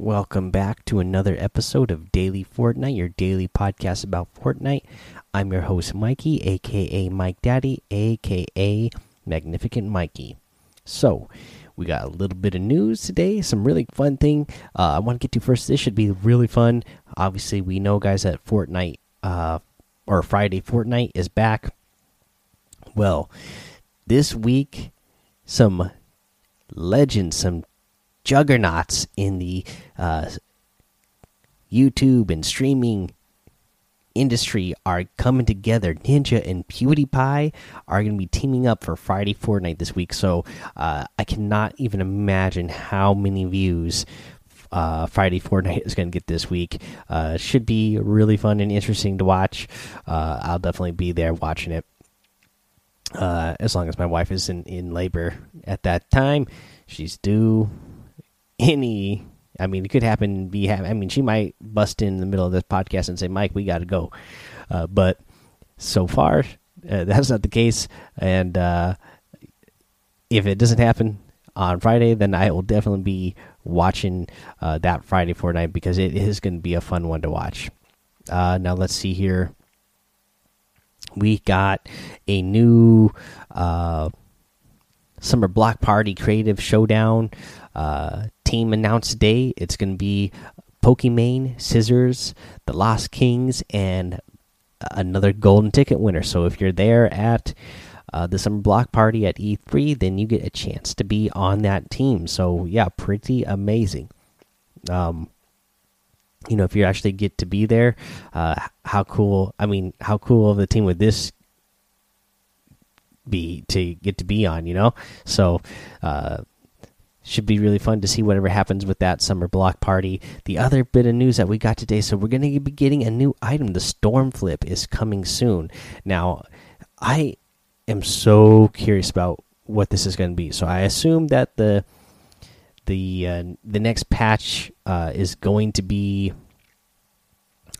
Welcome back to another episode of Daily Fortnite, your daily podcast about Fortnite. I'm your host, Mikey, aka Mike Daddy, aka Magnificent Mikey. So, we got a little bit of news today, some really fun thing uh, I want to get to first. This should be really fun. Obviously, we know, guys, that Fortnite uh, or Friday Fortnite is back. Well, this week, some legends, some juggernauts in the uh, YouTube and streaming industry are coming together. Ninja and PewDiePie are going to be teaming up for Friday Fortnite this week. So uh, I cannot even imagine how many views uh, Friday Fortnite is going to get this week. Uh, should be really fun and interesting to watch. Uh, I'll definitely be there watching it. Uh, as long as my wife is in, in labor at that time, she's due any I mean, it could happen. Be I mean, she might bust in the middle of this podcast and say, "Mike, we got to go," uh, but so far uh, that's not the case. And uh, if it doesn't happen on Friday, then I will definitely be watching uh, that Friday Fortnite because it is going to be a fun one to watch. Uh, now let's see here. We got a new uh, summer block party creative showdown team announced today. It's going to be Pokimane, Cizzorz, the Lost Kings, and another golden ticket winner. So if you're there at uh, the summer block party at E3, then you get a chance to be on that team. So yeah, pretty amazing. Um, you know, if you actually get to be there, uh, how cool! I mean, how cool of a team would this be to get to be on? You know, so. Uh, should be really fun to see whatever happens with that summer block party. The other bit of news that we got today, so we're going to be getting a new item. The storm flip is coming soon. Now, I am so curious about what this is going to be. So I assume that the the uh, the next patch uh, is going to be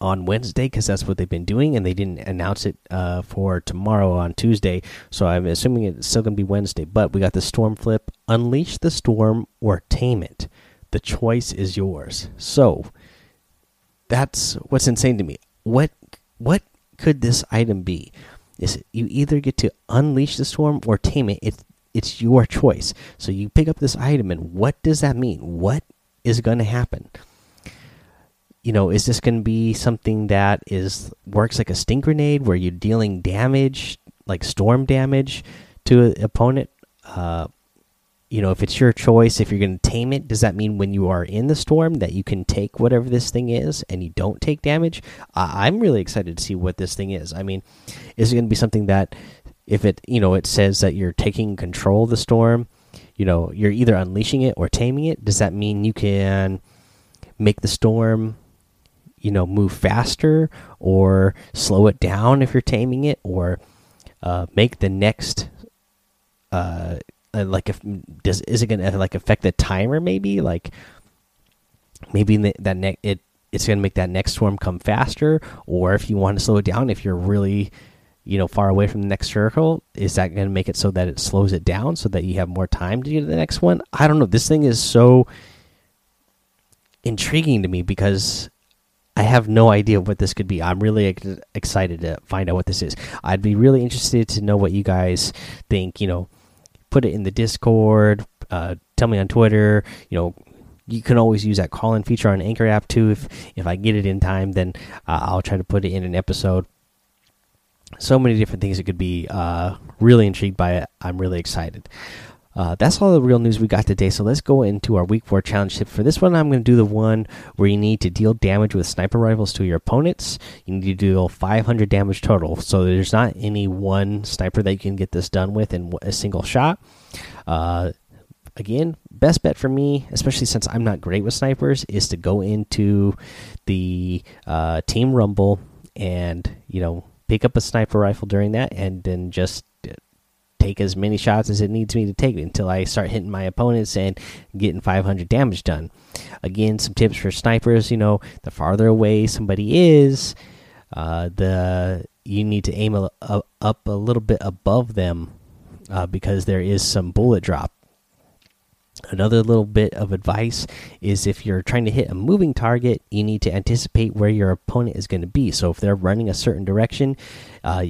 on Wednesday because that's what they've been doing, and they didn't announce it uh, for tomorrow on Tuesday. So I'm assuming it's still going to be Wednesday. But we got the Storm Flip, Unleash the Storm or Tame It. The choice is yours. So that's what's insane to me. What what could this item be? Is it, you either get to unleash the storm or tame it? It's it's your choice. So you pick up this item, and what does that mean? What is going to happen? You know, is this going to be something that is works like a stink grenade where you're dealing damage, like storm damage, to an opponent? Uh, you know, if it's your choice, if you're going to tame it, does that mean when you are in the storm that you can take whatever this thing is and you don't take damage? I'm really excited to see what this thing is. I mean, is it going to be something that if it, you know, it says that you're taking control of the storm, you know, you're either unleashing it or taming it? Does that mean you can make the storm you know move faster or slow it down if you're taming it or uh, make the next uh, uh like if does is it gonna like affect the timer maybe? Like maybe that next it it's gonna make that next storm come faster or if you want to slow it down if you're really you know far away from the next circle is that going to make it so that it slows it down so that you have more time to get to the next one? I don't know. This thing is so intriguing to me because I have no idea what this could be. I'm really excited to find out what this is. I'd be really interested to know what you guys think. You know, put it in the Discord. Uh, tell me on Twitter. You know, you can always use that call-in feature on Anchor app too. If if I get it in time, then uh, I'll try to put it in an episode. So many different things it could be. Uh, really intrigued by it. I'm really excited. Uh, that's all the real news we got today. So let's go into our week four challenge tip. For this one, I'm going to do the one where you need to deal damage with sniper rifles to your opponents. You need to deal 500 damage total. So there's not any one sniper that you can get this done with in a single shot. Uh, again, best bet for me, especially since I'm not great with snipers, is to go into the uh, team rumble and you know pick up a sniper rifle during that, and then just take as many shots as it needs me to take until I start hitting my opponents and getting 500 damage done. Again, some tips for snipers. You know, the farther away somebody is, uh, the you need to aim a, a, up a little bit above them uh, because there is some bullet drop. Another little bit of advice is if you're trying to hit a moving target, you need to anticipate where your opponent is going to be. So if they're running a certain direction, uh,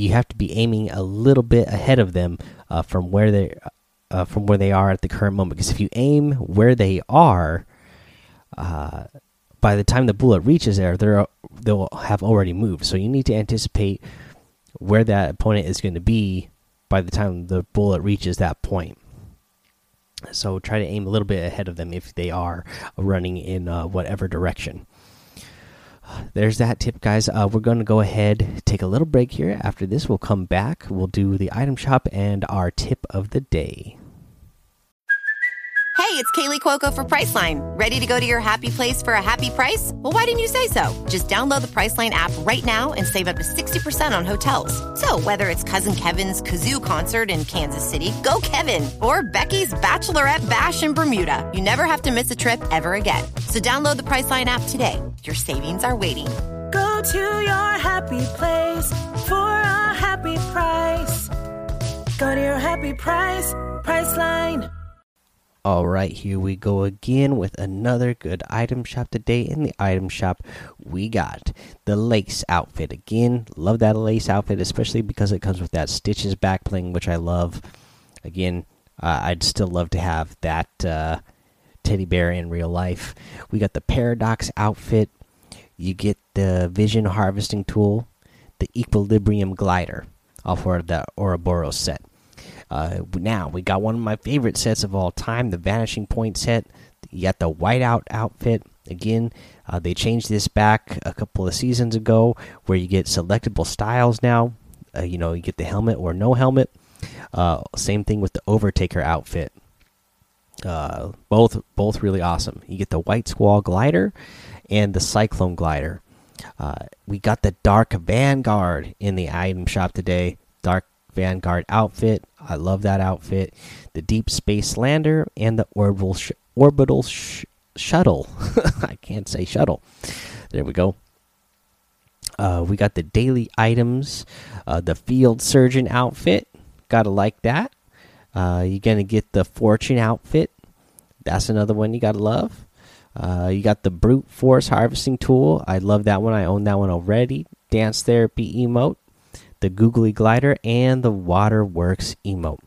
you have to be aiming a little bit ahead of them uh, from where they uh, from where they are at the current moment. Because if you aim where they are, uh, by the time the bullet reaches there, they're they'll have already moved. So you need to anticipate where that opponent is going to be by the time the bullet reaches that point. So try to aim a little bit ahead of them if they are running in uh, whatever direction. There's that tip, guys. Uh, we're going to go ahead, take a little break here. After this, we'll come back. We'll do the item shop and our tip of the day. Hey, it's Kaley Cuoco for Priceline. Ready to go to your happy place for a happy price? Well, why didn't you say so? Just download the Priceline app right now and save up to 60% on hotels. So, whether it's Cousin Kevin's Kazoo concert in Kansas City, go Kevin, or Becky's Bachelorette Bash in Bermuda, you never have to miss a trip ever again. So, download the Priceline app today. Your savings are waiting. Go to your happy place for a happy price. Go to your happy price, Priceline. All right, here we go again with another good item shop today. In the item shop, we got the lace outfit again. Love that lace outfit, especially because it comes with that stitches back bling, which I love. Again, uh, I'd still love to have that uh, teddy bear in real life. We got the paradox outfit. You get the vision harvesting tool, the equilibrium glider, all for the Ouroboros set. Uh, now we got one of my favorite sets of all time, the Vanishing Point set. You got the Whiteout outfit. Again, uh, they changed this back a couple of seasons ago, where you get selectable styles now. Uh, you know, you get the helmet or no helmet. Uh, same thing with the Overtaker outfit. Uh, both both really awesome. You get the White Squall glider and the Cyclone glider. Uh, we got the Dark Vanguard in the item shop today. Dark Vanguard outfit. I love that outfit. The Deep Space Lander and the Orbital sh Orbital sh Shuttle. I can't say shuttle. There we go. Uh, we got the daily items. Uh, the Field Surgeon outfit. Gotta like that. Uh, you're gonna get the Fortune outfit. That's another one you gotta love. Uh, you got the Brute Force Harvesting Tool. I love that one. I own that one already. Dance Therapy emote the Googly Glider, and the Waterworks emote.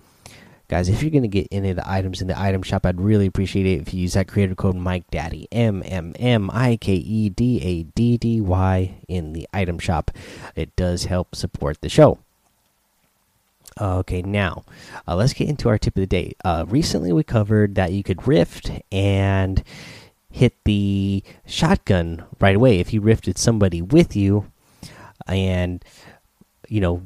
Guys, if you're going to get any of the items in the item shop, I'd really appreciate it if you use that creator code Mike Daddy M M M I K E D A D D Y in the item shop. It does help support the show. Okay, now uh, let's get into our tip of the day. Uh, recently, we covered that you could rift and hit the shotgun right away if you rifted somebody with you, and you know,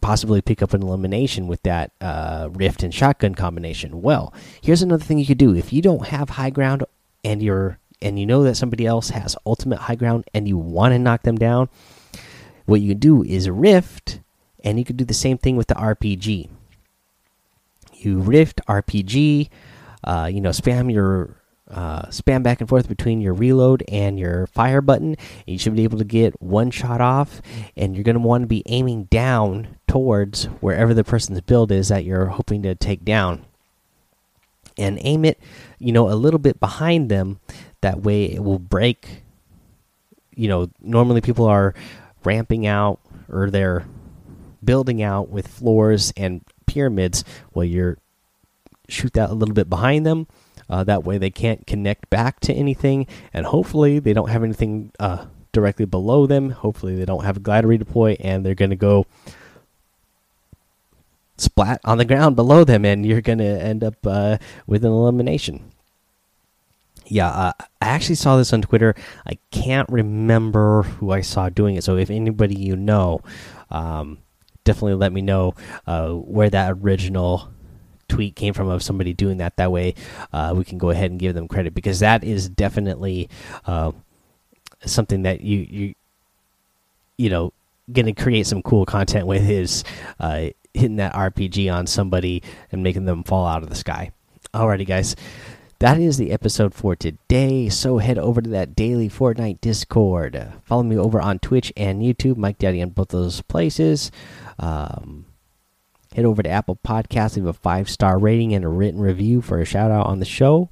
possibly pick up an elimination with that uh, rift and shotgun combination. Well, here's another thing you could do if you don't have high ground and you're and you know that somebody else has ultimate high ground and you want to knock them down. What you can do is rift, and you could do the same thing with the RPG. You rift RPG, uh, you know, spam your uh, spam back and forth between your reload and your fire button. you should be able to get one shot off, and you're going to want to be aiming down towards wherever the person's build is that you're hoping to take down. And aim it, you know, a little bit behind them. That way it will break. You know, normally people are ramping out or they're building out with floors and pyramids. Well, you're shoot that a little bit behind them uh, that way, they can't connect back to anything, and hopefully, they don't have anything uh, directly below them. Hopefully, they don't have a glider redeploy, and they're going to go splat on the ground below them, and you're going to end up uh, with an elimination. Yeah, uh, I actually saw this on Twitter. I can't remember who I saw doing it. So if anybody you know, um, definitely let me know uh, where that original tweet came from of somebody doing that. That way, uh, we can go ahead and give them credit because that is definitely uh, something that you you you know going to create some cool content with is uh, hitting that RPG on somebody and making them fall out of the sky. Alrighty, guys. That is the episode for today. So head over to that daily Fortnite Discord. Follow me over on Twitch and YouTube, Mike Daddy on both those places. Um, Head over to Apple Podcasts, leave a five star rating and a written review for a shout out on the show.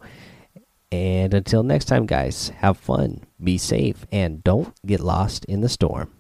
And until next time, guys, have fun, be safe, and don't get lost in the storm.